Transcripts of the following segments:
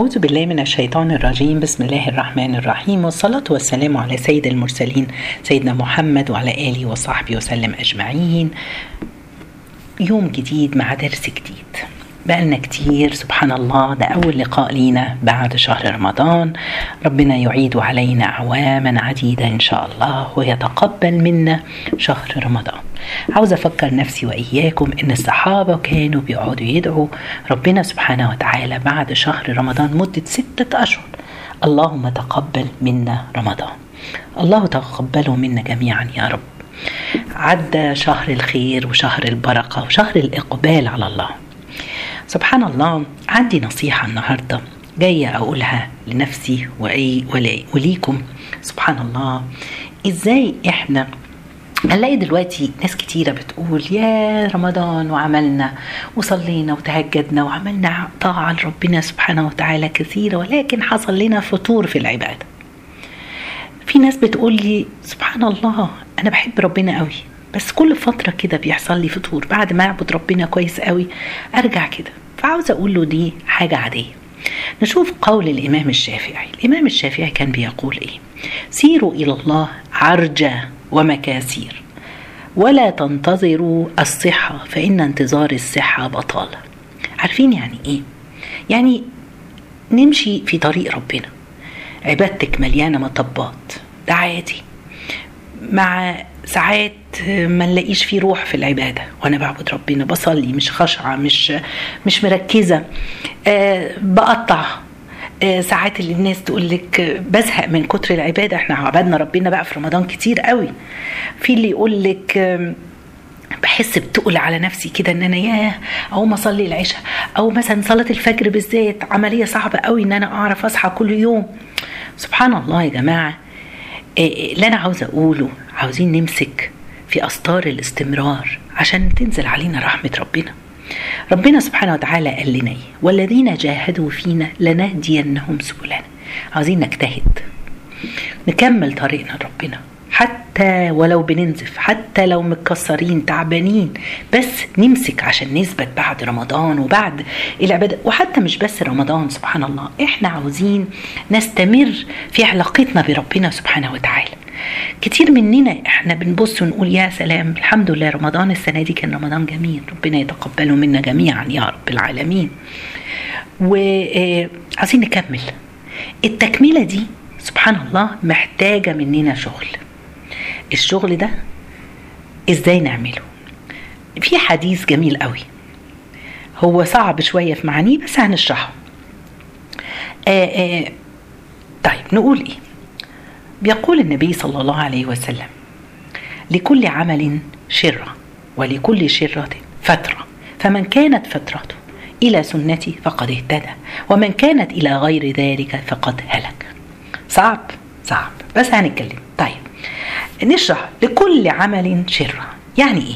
أعوذ بالله من الشيطان الرجيم. بسم الله الرحمن الرحيم. والصلاة والسلام على سيد المرسلين سيدنا محمد وعلى آله وصحبه وسلم أجمعين. يوم جديد مع درس جديد. بقالنا كتير سبحان الله ده أول لقاء لينا بعد شهر رمضان. ربنا يعيد علينا أعواما عديدة إن شاء الله ويتقبل منا شهر رمضان. عاوز أفكر نفسي وإياكم إن الصحابة كانوا بيقعدوا يدعوا ربنا سبحانه وتعالى بعد شهر رمضان مدة ستة أشهر. اللهم تقبل منا رمضان. الله تقبله منا جميعا يا رب. عدى شهر الخير وشهر البركة وشهر الإقبال على الله. سبحان الله عندي نصيحة النهاردة جاية أقولها لنفسي وليكم. سبحان الله إزاي إحنا هنلاقي دلوقتي ناس كتيرة بتقول يا رمضان وعملنا وصلينا وتهجدنا وعملنا طاعة لربنا سبحانه وتعالى كثيرة ولكن حصل لنا فتور في العبادة. في ناس بتقول لي سبحان الله أنا بحب ربنا قوي بس كل فترة كده بيحصل لي فتور بعد ما أعبد ربنا كويس قوي أرجع كده. فعاوز أقول له دي حاجة عادية. نشوف قول الإمام الشافعي. الإمام الشافعي كان بيقول إيه؟ سيروا إلى الله عرجة ومكاسير. ولا تنتظروا الصحة فإن انتظار الصحة بطالة عارفين يعني إيه؟ يعني نمشي في طريق ربنا. عبادتك مليانة مطبات. ده عادي. مع ساعات ما نلاقيش في روح في العبادة. وأنا بعبد ربنا بصلي مش خاشعه مش مش مركزة. أه بقطع. ساعات اللي الناس تقول لك بزهق من كتر العبادة. إحنا عبدنا ربنا بقى في رمضان كتير قوي. في اللي يقول لك بحس بتقل على نفسي كده ان أنا ياه اقوم اصلي العشاء. أو مثلا صلاة الفجر بالذات عملية صعبة قوي ان أنا اعرف اصحى كل يوم. سبحان الله يا جماعة. اللي أنا عاوزه اقوله عاوزين نمسك في أسطار الاستمرار عشان تنزل علينا رحمة ربنا. ربنا سبحانه وتعالى قال لنا والذين جاهدوا فينا لنهدينهم سبلنا. عاوزين نجتهد. نكمل طريقنا لربنا. حتى ولو بننزف حتى لو متكسرين تعبانين بس نمسك عشان نثبت بعد رمضان وبعد العبادة. وحتى مش بس رمضان سبحان الله. إحنا عاوزين نستمر في علاقتنا بربنا سبحانه وتعالى. كتير مننا إحنا بنبص ونقول يا سلام الحمد لله رمضان السنة دي كان رمضان جميل ربنا يتقبله منا جميعا يا رب العالمين. وعايزين نكمل. التكملة دي سبحان الله محتاجة مننا شغل. الشغل ده إزاي نعمله؟ في حديث جميل قوي. هو صعب شوية في معانيه بس هنشرحه. آآ آآ طيب نقول إيه؟ بيقول النبي صلى الله عليه وسلم لكل عمل شرة ولكل شرة فترة فمن كانت فترته إلى سنتي فقد اهتدى ومن كانت إلى غير ذلك فقد هلك. صعب صعب. بس هنتكلم. طيب نشرح لكل عمل شرة. يعني إيه؟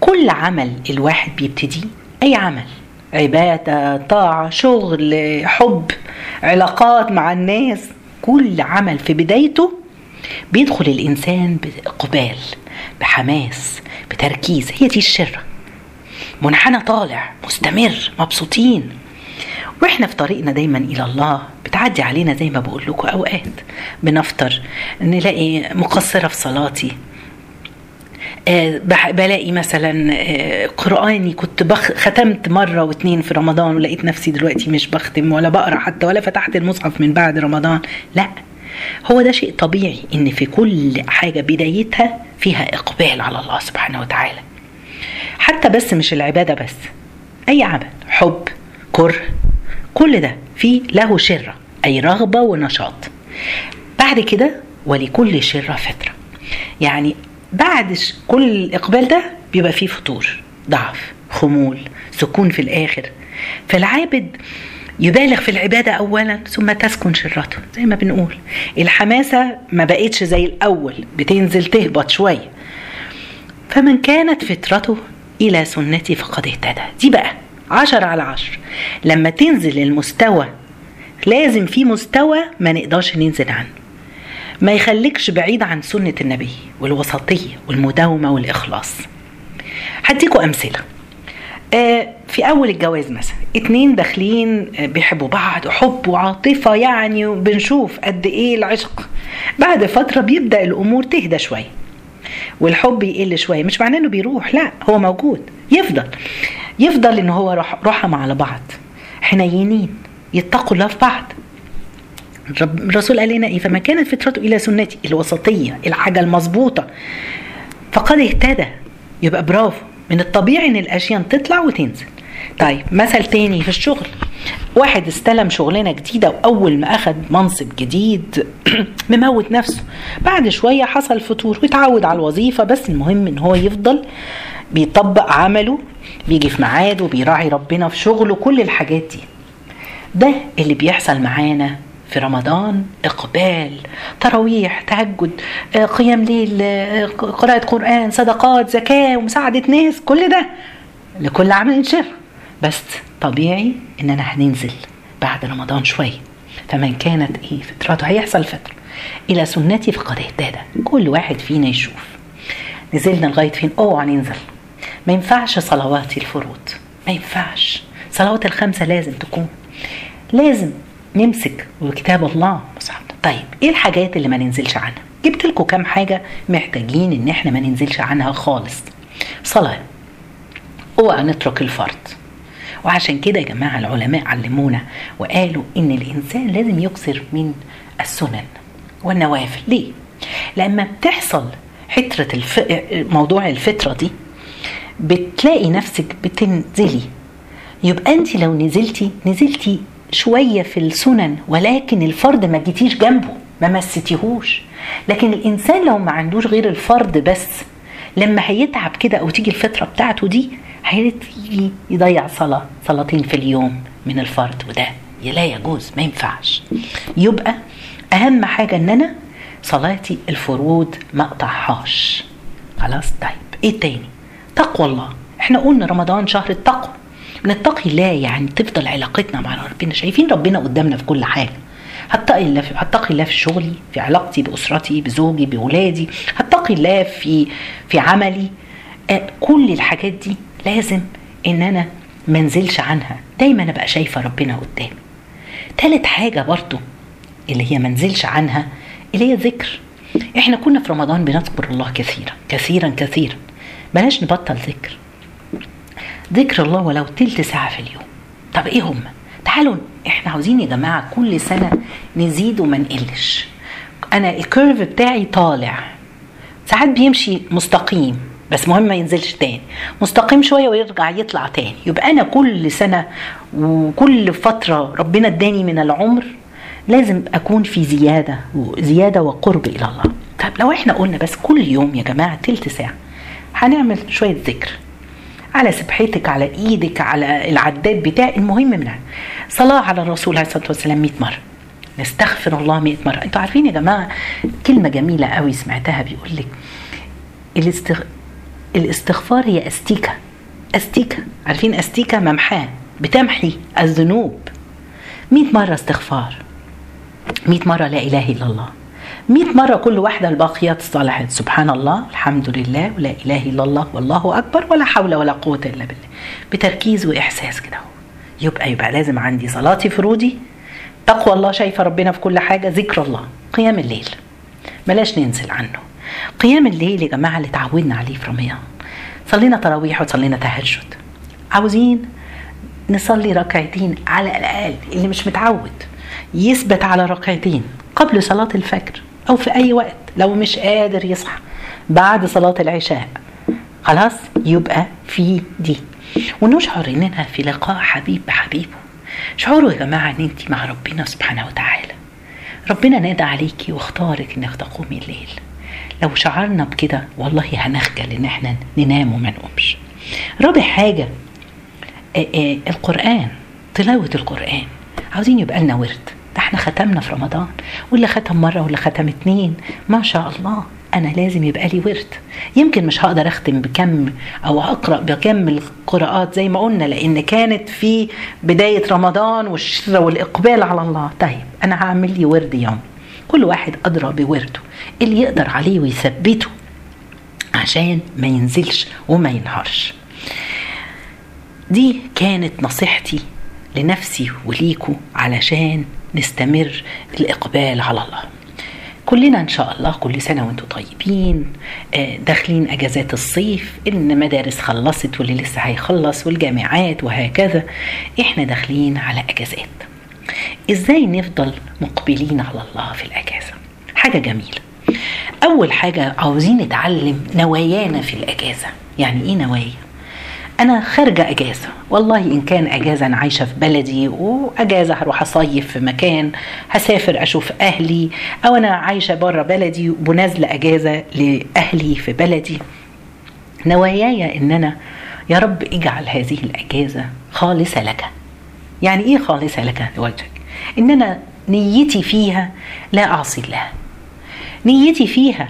كل عمل الواحد بيبتديه أي عمل؟ عبادة طاعة شغل حب علاقات مع الناس. كل عمل في بدايته بيدخل الإنسان بإقبال بحماس بتركيز. هي دي الشرة منحنى طالع مستمر مبسوطين. وإحنا في طريقنا دايما إلى الله بتعدي علينا زي ما بقول لكم أوقات. بنفطر نلاقي مقصرة في صلاتي. بلاقي مثلا أه قرآني كنت بخ ختمت مرة واتنين في رمضان ولقيت نفسي دلوقتي مش بختم ولا بقرأ حتى ولا فتحت المصحف من بعد رمضان. لا هو ده شيء طبيعي إن في كل حاجة بدايتها فيها إقبال على الله سبحانه وتعالى. حتى بس مش العبادة بس أي عمل حب كره كل ده فيه له شرة أي رغبة ونشاط. بعد كده ولكل شرة فترة يعني بعد كل الإقبال ده بيبقى فيه فتور ضعف خمول سكون في الآخر. فالعابد يبالغ في العبادة أولا ثم تسكن شرته زي ما بنقول. الحماسة ما بقتش زي الأول بتنزل تهبط شوية فمن كانت فترته إلى سنتي فقد اهتدى. دي بقى عشر على عشر. لما تنزل المستوى لازم في مستوى ما نقدرش ننزل عنه. ما يخليكش بعيد عن سنة النبي والوسطية والمداومة والإخلاص. هديكوا أمثلة. آه، في أول الجواز مثلا اتنين داخلين آه، بيحبوا بعض حب وعاطفة يعني وبنشوف قد إيه العشق. بعد فترة بيبدأ الأمور تهدى شوية والحب يقل شوية مش معناه إنه بيروح لا هو موجود. يفضل يفضل إن هو رحم على بعض حنينين يتقوا الله في بعض الرسول قال لنا إيه؟ فما كانت فطرته إلى سنتي الوسطية الحاجة المظبوطة. فقد اهتدى. يبقى برافو. من الطبيعي إن الأشياء تطلع وتنزل. طيب مثل تاني في الشغل. واحد استلم شغلانة جديدة وأول ما أخد منصب جديد مموت نفسه. بعد شوية حصل فتور واتعود على الوظيفة بس المهم إن هو يفضل بيطبق عمله بيجي في ميعاده بيراعي ربنا في شغله كل الحاجات دي. ده اللي بيحصل معانا في رمضان إقبال تراويح تهجد آه، قيام ليل آه، قراءة قرآن صدقات زكاة ومساعدة ناس كل ده لكل عمل شر بس طبيعي إننا هننزل بعد رمضان شوية فمن كانت إيه فترته هيحصل فترة إلى سنتي فقد اهتدى كل واحد فينا يشوف. نزلنا لغاية فين؟ اوعى ننزل ما ينفعش صلوات الفروض. ما ينفعش. صلوات الخمسة لازم تكون لازم نمسك بكتاب الله. مصحف طيب إيه الحاجات اللي ما ننزلش عنها؟ جبت لكم كام حاجة محتاجين إن إحنا ما ننزلش عنها خالص. صلاة. أوعى نترك الفرض. وعشان كده يا جماعة العلماء علمونا وقالوا إن الإنسان لازم يكثر من السنن والنوافل. ليه؟ لما بتحصل حترة الف... موضوع الفطرة دي بتلاقي نفسك بتنزلي. يبقى أنت لو نزلتي نزلتي شوية في السنن ولكن الفرد ما جيتيش جنبه ما مستيهوش. لكن الإنسان لو ما عندوش غير الفرد بس لما هيتعب كده أو تيجي الفترة بتاعته دي هيجي يضيع صلاة صلاتين في اليوم من الفرد وده لا يجوز ما ينفعش. يبقى أهم حاجة إن أنا صلاتي الفروض ما أقطعهاش. خلاص؟ طيب إيه تاني؟ تقوى الله. إحنا قلنا رمضان شهر التقوى. نتقي الله يعني تفضل علاقتنا مع ربنا. شايفين ربنا قدامنا في كل حاجة. هتقي الله في هتقي الله في شغلي في علاقتي بأسرتي بزوجي باولادي هتقي الله في في عملي. آه كل الحاجات دي لازم إن أنا ما انزلش عنها. دايما أبقى شايفة ربنا قدامي. تالت حاجة برضو اللي هي ما انزلش عنها اللي هي ذكر إحنا كنا في رمضان بنذكر الله كثيرا كثيرا كثيرا. بلاش نبطل ذكر. ذكر الله ولو تلت ساعة في اليوم. طب إيه هم؟ تعالوا إحنا عاوزين يا جماعة كل سنة نزيد وما نقلش. أنا الكيرف بتاعي طالع. ساعات بيمشي مستقيم بس مهم ما ينزلش تاني. مستقيم شوية ويرجع يطلع تاني. يبقى أنا كل سنة وكل فترة ربنا اداني من العمر لازم أكون في زيادة زيادة وقرب إلى الله. طب لو إحنا قلنا بس كل يوم يا جماعة تلت ساعة هنعمل شوية ذكر. على سبحتك على إيدك على العداد بتاعي. المهم منها صلاة على الرسول عليه الصلاة والسلام 100 مرة. نستغفر الله 100 مرة. أنتوا عارفين يا جماعة كلمة جميلة قوي سمعتها بيقول لك الاستغ... الاستغفار هي أستيكة. أستيكة. عارفين أستيكة؟ ممحاة بتمحي الذنوب. 100 مرة استغفار. 100 مرة لا إله إلا الله. 100 مرة كل واحدة الباقيات الصالحات سبحان الله الحمد لله ولا إله إلا الله والله أكبر ولا حول ولا قوة إلا بالله. بتركيز وإحساس كده يبقى يبقى لازم عندي صلاتي فروضي تقوى الله شايفة ربنا في كل حاجة ذكر الله. قيام الليل. بلاش ننزل عنه. قيام الليل يا جماعة اللي تعودنا عليه في رمضان. صلينا تراويح وصلينا تهجد. عاوزين نصلي ركعتين على الأقل اللي مش متعود. يثبت على ركعتين قبل صلاة الفجر. أو في أي وقت لو مش قادر يصحى بعد صلاة العشاء. خلاص يبقى في دي. ونشعر إننا في لقاء حبيب بحبيبه. شعوروا يا جماعة إن أنت مع ربنا سبحانه وتعالى. ربنا نادى عليكي واختارك إنك تقومي الليل. لو شعرنا بكده والله هنخجل إن إحنا ننام وما نقومش. رابع حاجة آآ آآ القرآن تلاوة القرآن. عاوزين يبقى لنا ورد. إحنا ختمنا في رمضان واللي ختم مرة واللي ختم اتنين. ما شاء الله أنا لازم يبقى لي ورد. يمكن مش هقدر أختم بكم أو أقرأ بكم القراءات زي ما قلنا لأن كانت في بداية رمضان والشره والإقبال على الله. طيب أنا هعمل لي ورد يوم. كل واحد أدرى بورده. اللي يقدر عليه ويثبته عشان ما ينزلش وما ينهارش. دي كانت نصيحتي لنفسي وليكم علشان نستمر الإقبال على الله. كلنا إن شاء الله كل سنة وأنتم طيبين آه، داخلين أجازات الصيف إن مدارس خلصت واللي لسه هيخلص والجامعات وهكذا. إحنا داخلين على أجازات. إزاي نفضل مقبلين على الله في الأجازة؟ حاجة جميلة. أول حاجة عاوزين نتعلم نوايانا في الأجازة. يعني إيه نوايا؟ أنا خارجة أجازة. والله إن كان أجازة أنا عايشة في بلدي وأجازة هروح أصيف في مكان هسافر أشوف أهلي أو أنا عايشة بره بلدي ونازله أجازة لأهلي في بلدي. نواياي إن أنا يا رب اجعل هذه الأجازة خالصة لك. يعني إيه خالصة لك لوجهك إن أنا نيتي فيها لا أعصي الله. نيتي فيها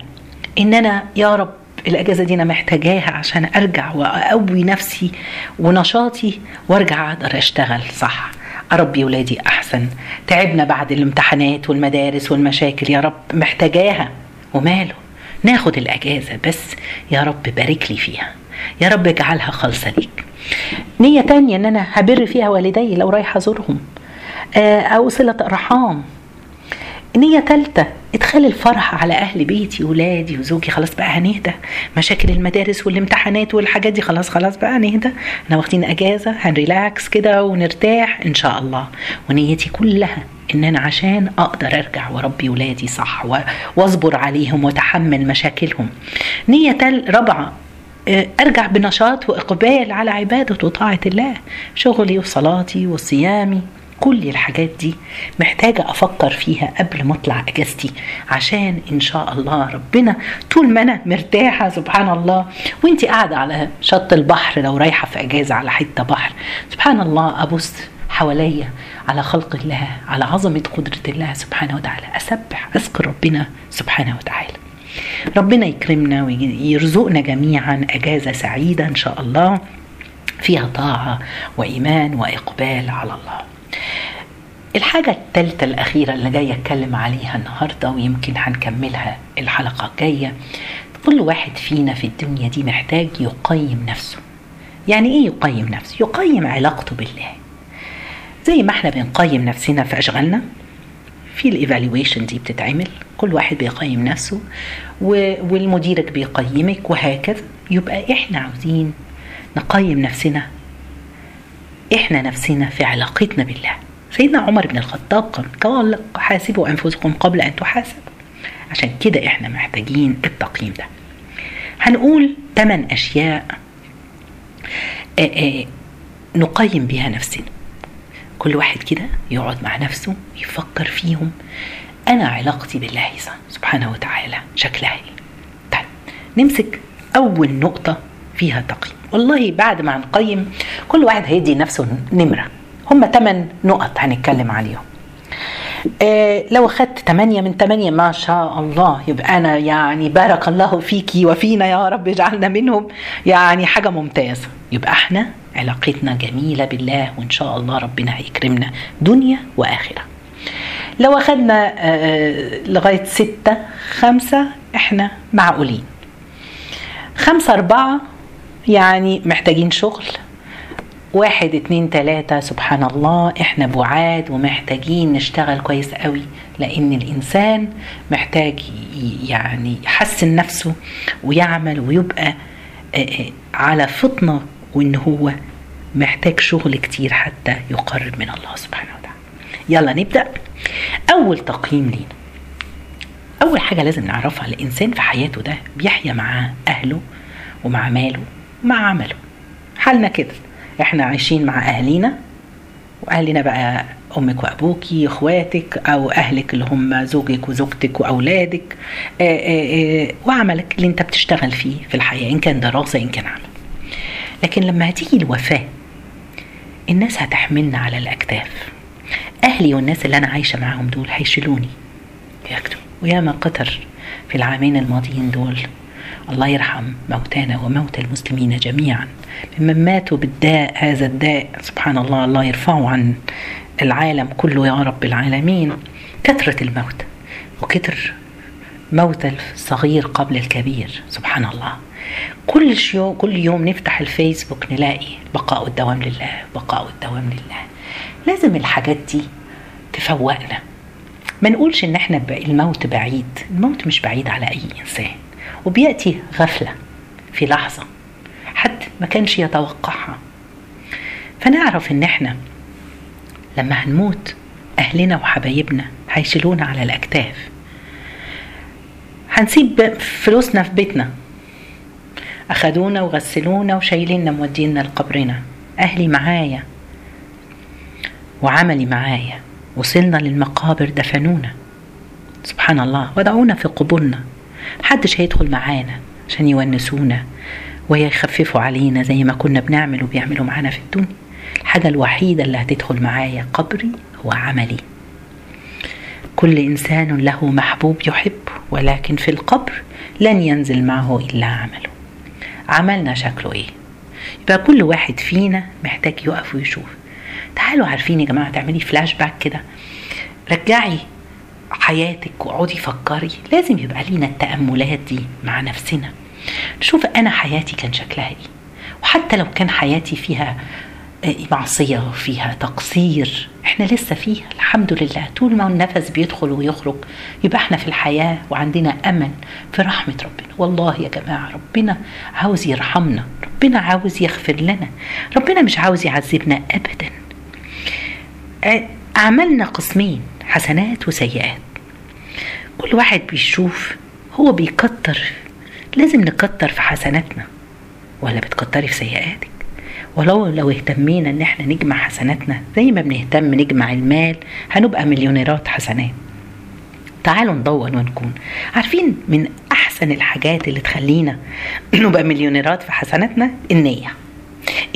إن أنا يا رب الأجازة دي أنا محتاجاها عشان أرجع وأقوي نفسي ونشاطي وأرجع أقدر أشتغل صح. أربي ولادي أحسن. تعبنا بعد الامتحانات والمدارس والمشاكل يا رب محتاجاها. وماله؟ ناخد الأجازة بس يا رب بارك لي فيها. يا رب اجعلها خالصة ليك. نية تانية إن أنا هبر فيها والدي لو رايحة أزورهم. آه، أو صلة ارحام نية تالتة ادخال الفرح على أهل بيتي ولادي وزوجي خلاص بقى هنهدى. مشاكل المدارس والامتحانات والحاجات دي خلاص خلاص بقى نهدى إحنا واخدين أجازة هنريلاكس كده ونرتاح إن شاء الله. ونيتي كلها إن أنا عشان أقدر أرجع وأربي ولادي صح وأصبر عليهم وأتحمل مشاكلهم. نية تل رابعة آه، أرجع بنشاط وإقبال على عبادة وطاعة الله. شغلي وصلاتي وصيامي كل الحاجات دي محتاجة أفكر فيها قبل ما أطلع أجازتي عشان إن شاء الله ربنا طول ما أنا مرتاحة سبحان الله وأنت قاعدة على شط البحر لو رايحة في أجازة على حتة بحر سبحان الله أبص حواليا على خلق الله على عظمة قدرة الله سبحانه وتعالى أسبح أذكر ربنا سبحانه وتعالى. ربنا يكرمنا ويرزقنا جميعا أجازة سعيدة إن شاء الله فيها طاعة وإيمان وإقبال على الله. الحاجة الثالثة الأخيرة اللي جاية أتكلم عليها النهاردة ويمكن هنكملها الحلقة الجاية كل واحد فينا في الدنيا دي محتاج يقيم نفسه. يعني إيه يقيم نفسه؟ يقيم علاقته بالله. زي ما إحنا بنقيم نفسنا في أشغالنا في الإيفالويشن دي بتتعمل كل واحد بيقيم نفسه والمديرك بيقيمك وهكذا. يبقى إحنا عاوزين نقيم نفسنا إحنا نفسنا في علاقتنا بالله. سيدنا عمر بن الخطاب قال- حاسبوا أنفسكم قبل أن تحاسبوا. عشان كده إحنا محتاجين التقييم ده. هنقول ثمان أشياء نقيم بها نفسنا. كل واحد كده يقعد مع نفسه يفكر فيهم. أنا علاقتي بالله سبحانه وتعالى شكلها إيه؟ طيب نمسك أول نقطة فيها تقييم. والله بعد ما هنقيم كل واحد هيدي نفسه نمرة. هم ثمان نقط هنتكلم عليهم. آه لو اخدت 8 من 8 ما شاء الله يبقى أنا يعني بارك الله فيكي وفينا يا رب اجعلنا منهم. يعني حاجة ممتازة. يبقى إحنا علاقتنا جميلة بالله وإن شاء الله ربنا هيكرمنا دنيا وآخرة. لو اخدنا آه لغاية ستة خمسة إحنا معقولين. خمسة أربعة يعني محتاجين شغل. واحد اتنين تلاتة سبحان الله إحنا بعاد ومحتاجين نشتغل كويس قوي لأن الإنسان محتاج يعني يحسن نفسه ويعمل ويبقى على فطنة وإن هو محتاج شغل كتير حتى يقرب من الله سبحانه وتعالى. يلا نبدأ. أول تقييم لينا. أول حاجة لازم نعرفها الإنسان في حياته ده بيحيا مع أهله ومع ماله. ومع عمله. حالنا كده. إحنا عايشين مع اهالينا وأهلنا بقى أمك وابوكي إخواتك أو أهلك اللي هم زوجك وزوجتك وأولادك آآ آآ وعملك اللي أنت بتشتغل فيه في الحياة إن كان دراسة إن كان عمل. لكن لما هتيجي الوفاة الناس هتحملنا على الأكتاف. أهلي والناس اللي أنا عايشة معاهم دول هيشيلوني ياكلوا وياما قطر في العامين الماضيين دول. الله يرحم موتانا وموتى المسلمين جميعا. ممن ماتوا بالداء هذا الداء سبحان الله الله يرفعه عن العالم كله يا رب العالمين. كثرة الموت وكتر موت الصغير قبل الكبير سبحان الله. كل يوم كل يوم نفتح الفيسبوك نلاقي بقاء الدوام لله بقاء الدوام لله. لازم الحاجات دي تفوقنا. ما نقولش إن إحنا الموت بعيد. الموت مش بعيد على أي إنسان. وبيأتي غفلة في لحظة حد ما كانش يتوقعها. فنعرف إن إحنا لما هنموت أهلنا وحبايبنا هيشيلونا على الأكتاف. هنسيب فلوسنا في بيتنا. أخدونا وغسلونا وشايليننا مودينا لقبرنا. أهلي معايا وعملي معايا. وصلنا للمقابر دفنونا. سبحان الله. ودعونا في قبورنا محدش هيدخل معانا عشان يونسونا ويخففوا علينا زي ما كنا بنعمل وبيعملوا معانا في الدنيا. الحاجة الوحيدة اللي هتدخل معايا قبري هو عملي. كل إنسان له محبوب يحبه ولكن في القبر لن ينزل معه إلا عمله. عملنا شكله إيه؟ يبقى كل واحد فينا محتاج يقف ويشوف. تعالوا عارفين يا جماعة تعملي فلاش باك كده. رجعي حياتك واقعدي فكري. لازم يبقى لينا التأملات دي مع نفسنا. نشوف أنا حياتي كان شكلها إيه. وحتى لو كان حياتي فيها معصية وفيها تقصير إحنا لسه فيها. الحمد لله. طول ما النفس بيدخل ويخرج يبقى إحنا في الحياة وعندنا أمل في رحمة ربنا. والله يا جماعة ربنا عاوز يرحمنا. ربنا عاوز يغفر لنا. ربنا مش عاوز يعذبنا أبدا. أعمالنا قسمين. حسنات وسيئات. كل واحد بيشوف هو بيكتر. لازم نكتر في حسناتنا. ولا بتكتري في سيئاتك؟ ولو لو اهتمينا إن إحنا نجمع حسناتنا زي ما بنهتم نجمع المال هنبقى مليونيرات حسنات. تعالوا ندور ونكون. عارفين من أحسن الحاجات اللي تخلينا نبقى مليونيرات في حسناتنا؟ النية.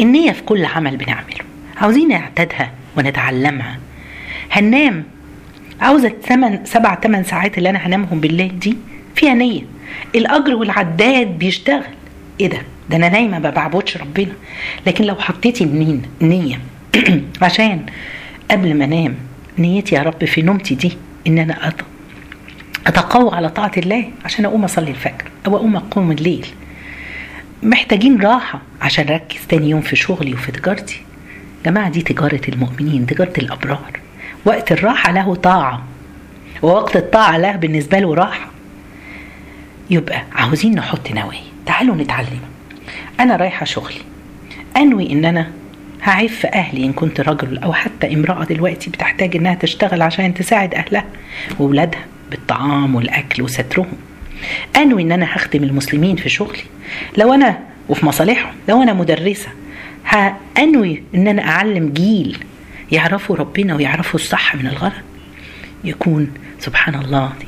النية في كل عمل بنعمله. عاوزين نعتادها ونتعلمها. هننام عاوزة ثمن سبع ثمان ساعات اللي أنا هنامهم بالليل دي فيها نية. الأجر والعداد بيشتغل. إيه ده؟ ده أنا نايمة ما بعبدش ربنا. لكن لو حطيتي منين؟ نية. عشان قبل ما أنام نيتي يا رب في نومتي دي إن أنا أتقوى على طاعة الله عشان أقوم أصلي الفجر أو أقوم أقوم الليل. محتاجين راحة عشان أركز تاني يوم في شغلي وفي تجارتي. جماعة دي تجارة المؤمنين تجارة الأبرار. وقت الراحة له طاعة ووقت الطاعة له بالنسبة له راحة. يبقى عاوزين نحط نوايا تعالوا نتعلم. أنا رايحة شغلي. أنوي إن أنا هعف أهلي إن كنت رجل أو حتى امرأة دلوقتي بتحتاج إنها تشتغل عشان تساعد أهلها واولادها بالطعام والأكل وسترهم. أنوي إن أنا هخدم المسلمين في شغلي. لو أنا وفي مصالحهم لو أنا مدرسة انوي إن أنا أعلم جيل يعرفوا ربنا ويعرفوا الصح من الغلط. يكون سبحان الله دي.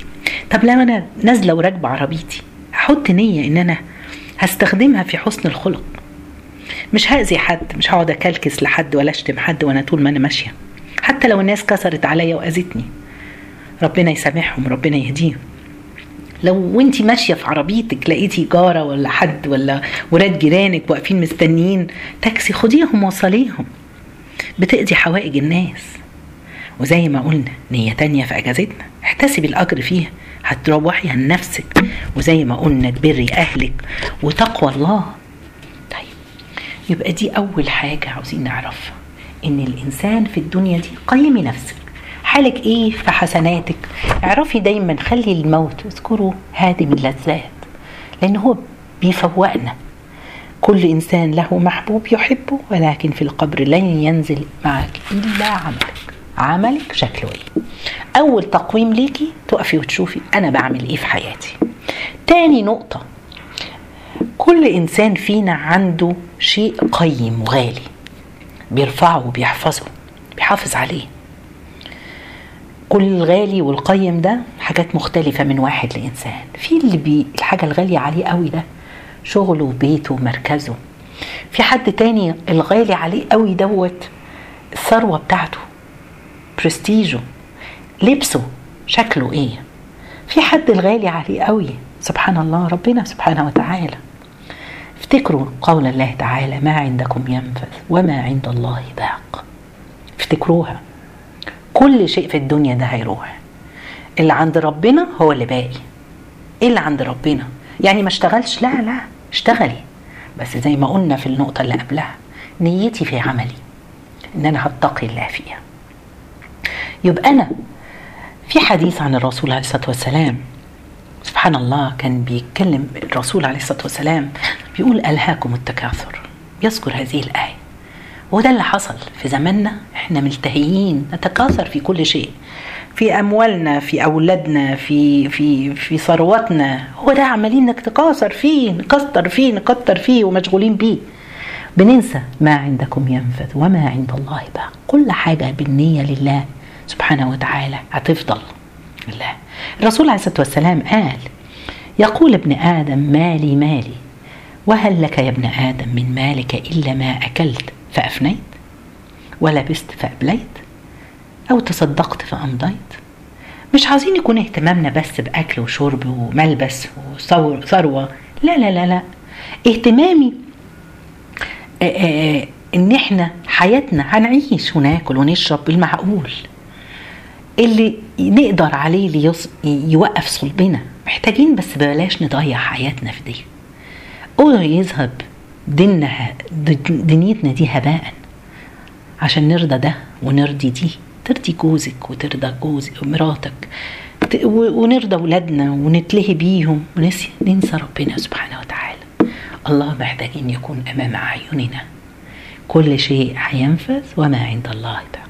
طب لو أنا نازلة وراكبة عربيتي هحط نية إن أنا هستخدمها في حسن الخلق. مش هأذي حد مش هقعد أكلكس لحد ولا أشتم حد وأنا طول ما أنا ماشية. حتى لو الناس كسرت عليا وأذتني. ربنا يسامحهم ربنا يهديهم. لو وأنت ماشية في عربيتك لقيتي جارة ولا حد ولا ولاد جيرانك واقفين مستنيين تاكسي خديهم وصليهم. بتقضي حوائج الناس. وزي ما قلنا نية تانية في أجازتنا. احتسبي الأجر فيها هتروحي عن نفسك وزي ما قلنا تبري أهلك وتقوى الله. طيب يبقى دي أول حاجة عاوزين نعرفها إن الإنسان في الدنيا دي قيمي نفسك. حالك إيه في حسناتك؟ اعرفي دايما خلي الموت اذكروا هادم اللذات لأن هو بيفوقنا. كل إنسان له محبوب يحبه ولكن في القبر لن ينزل معك إلا عملك. عملك شكله إيه أول تقويم ليكي تقفي وتشوفي أنا بعمل إيه في حياتي. تاني نقطة كل إنسان فينا عنده شيء قيم وغالي. بيرفعه وبيحفظه بيحافظ عليه. كل الغالي والقيم ده حاجات مختلفة من واحد لإنسان. في اللي بي الحاجة الغالية عليه قوي ده؟ شغله وبيته ومركزه في حد تاني الغالي عليه قوي دوت الثروة بتاعته برستيجه لبسه شكله إيه؟ في حد الغالي عليه قوي سبحان الله ربنا سبحانه وتعالى. افتكروا قول الله تعالى ما عندكم ينفذ وما عند الله باق افتكروها. كل شيء في الدنيا ده هيروح. اللي عند ربنا هو اللي باقي. إيه اللي عند ربنا؟ يعني ما اشتغلش. لا لا اشتغلي بس زي ما قلنا في النقطة اللي قبلها نيتي في عملي إن أنا هتقي الله فيها. يبقى أنا في حديث عن الرسول عليه الصلاة والسلام سبحان الله كان بيتكلم الرسول عليه الصلاة والسلام بيقول ألهاكم التكاثر. يذكر هذه الآية. وده اللي حصل في زماننا إحنا ملتهيين نتكاثر في كل شيء. في أموالنا في أولادنا في في في ثرواتنا. هو ده عمالين نتكاثر فيه نكتر فيه نكتر فيه ومشغولين بيه. بننسى ما عندكم ينفذ وما عند الله باق. كل حاجة بالنية لله سبحانه وتعالى هتفضل لله. الرسول عليه الصلاة والسلام قال يقول ابن آدم مالي مالي وهل لك يا ابن آدم من مالك إلا ما أكلت فأفنيت ولبست فأبليت أو تصدقت فأمضيت مش عايزين يكون اهتمامنا بس بأكل وشرب وملبس وثروة لا لا لا لا. اهتمامي آآ آآ إن إحنا حياتنا هنعيش وناكل ونشرب بالمعقول اللي نقدر عليه اللي يوقف صلبنا. محتاجين بس بلاش نضيع حياتنا في دي. أو يذهب ديننا دنيتنا دي هباء. عشان نرضى ده ونرضي دي. ترضي جوزك وترضى جوزك ومراتك ونرضى ولادنا ونتلهي بيهم. وننسى ننسى ربنا سبحانه وتعالى. الله محتاجين يكون أمام أعيننا. كل شيء هينفذ وما عند الله ده.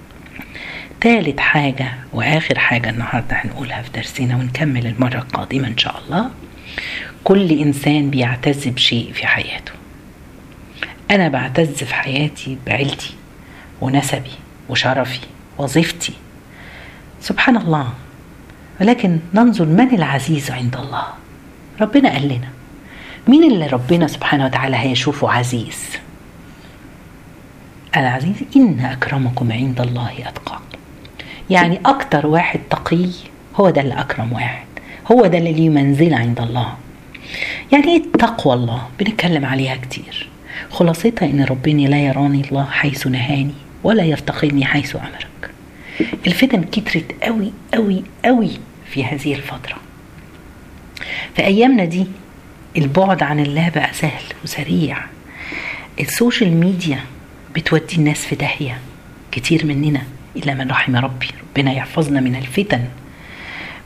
تالت حاجة وآخر حاجة النهاردة هنقولها في درسنا ونكمل المرة القادمة إن شاء الله. كل إنسان بيعتز بشيء في حياته. أنا بعتز في حياتي بعيلتي ونسبي وشرفي. وظيفتي. سبحان الله. ولكن ننظر من العزيز عند الله؟ ربنا قال لنا. مين اللي ربنا سبحانه وتعالى هيشوفه عزيز؟ العزيز إن أكرمكم عند الله أتقاكم. يعني أكتر واحد تقي هو ده اللي أكرم واحد. هو ده اللي ليه منزلة عند الله. يعني إيه تقوى الله؟ بنتكلم عليها كتير. خلاصتها إن ربنا لا يراني الله حيث نهاني ولا يفتقدني حيث امرك الفتن كترت قوي قوي قوي في هذه الفترة. في أيامنا دي البعد عن الله بقى سهل وسريع. ال social media بتودي الناس في داهية كتير مننا إلا من رحم ربي. ربنا يحفظنا من الفتن.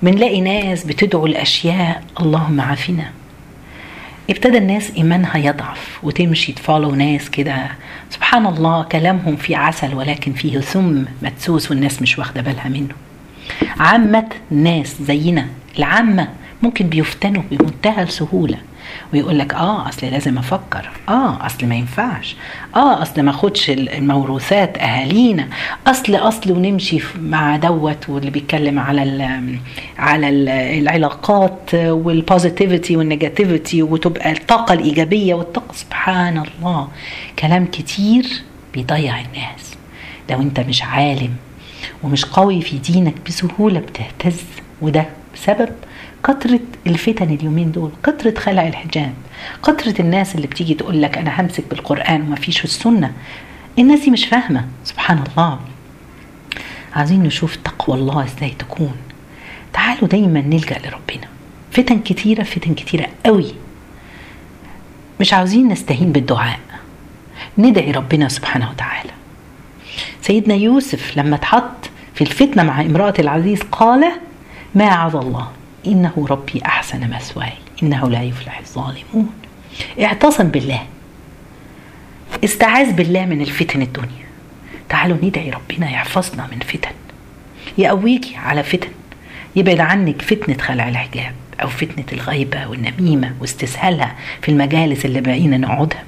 بنلاقي ناس بتدعو الاشياء اللهم عافنا. ابتدى الناس إيمانها يضعف وتمشي ت follow ناس كده. سبحان الله كلامهم فيه عسل ولكن فيه سم مدسوس والناس مش واخدة بالها منه. عامة ناس زينا العامة ممكن بيفتنوا بمنتهى السهولة ويقول لك آه أصل لازم أفكر. آه أصل ما ينفعش. آه أصل ما أخدش الموروثات أهالينا. أصل أصل ونمشي مع دوت واللي بيتكلم على ال على ال العلاقات وال positivity وال negativity وتبقى الطاقة الإيجابية والطاقة. سبحان الله. كلام كتير بيضيع الناس. لو أنت مش عالم ومش قوي في دينك بسهولة بتهتز. وده بسبب كترة الفتن اليومين دول كترة خلع الحجاب كترة الناس اللي بتيجي تقول لك أنا همسك بالقرآن وما فيش السنة. الناس دي مش فاهمة. سبحان الله. عايزين نشوف تقوى الله إزاي تكون. تعالوا دايما نلجأ لربنا. فتن كتيرة فتن كتيرة قوي. مش عاوزين نستهين بالدعاء. ندعي ربنا سبحانه وتعالى. سيدنا يوسف لما اتحط في الفتنة مع امرأة العزيز قال ما عظ الله. إنه ربي أحسن مثواي إنه لا يفلح الظالمون. اعتصم بالله. استعاذ بالله من الفتن الدنيا. تعالوا ندعي ربنا يحفظنا من فتن. يقويكي على فتن. يبعد عنك فتنة خلع الحجاب أو فتنة الغيبة والنميمة واستسهالها في المجالس اللي بقينا نقعدها.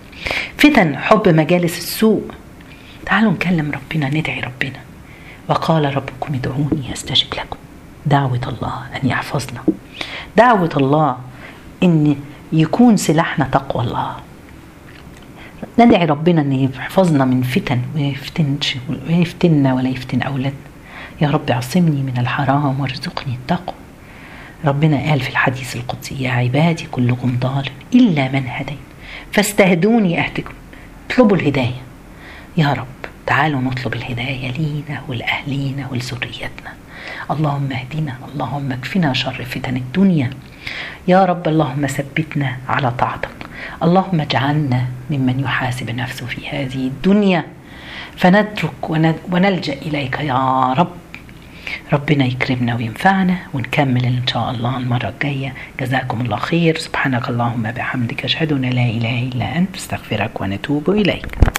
فتن حب مجالس السوء. تعالوا نكلم ربنا ندعي ربنا. وقال ربكم ادعوني أستجب لكم. دعوة الله أن يحفظنا. دعوة الله أن يكون سلاحنا تقوى الله. ندعي ربنا أن يحفظنا من فتن ويفتنش ويفتنا ولا يفتن أولادنا. يا رب عصمني من الحرام وارزقني التقوى. ربنا قال في الحديث القدسي يا عبادي كلكم ضال إلا من هديت. فاستهدوني أهدكم. اطلبوا الهداية. يا رب تعالوا نطلب الهداية لينا ولأهلينا ولذريتنا اللهم اهدنا اللهم اكفنا شر فتن الدنيا. يا رب اللهم ثبتنا على طاعتك. اللهم اجعلنا ممن يحاسب نفسه في هذه الدنيا. فنترك ونلجأ إليك يا رب. ربنا يكرمنا وينفعنا ونكمل إن شاء الله المرة الجاية. جزاكم الله خير. سبحانك اللهم بحمدك أشهد أن لا إله إلا أنت. أستغفرك ونتوب إليك.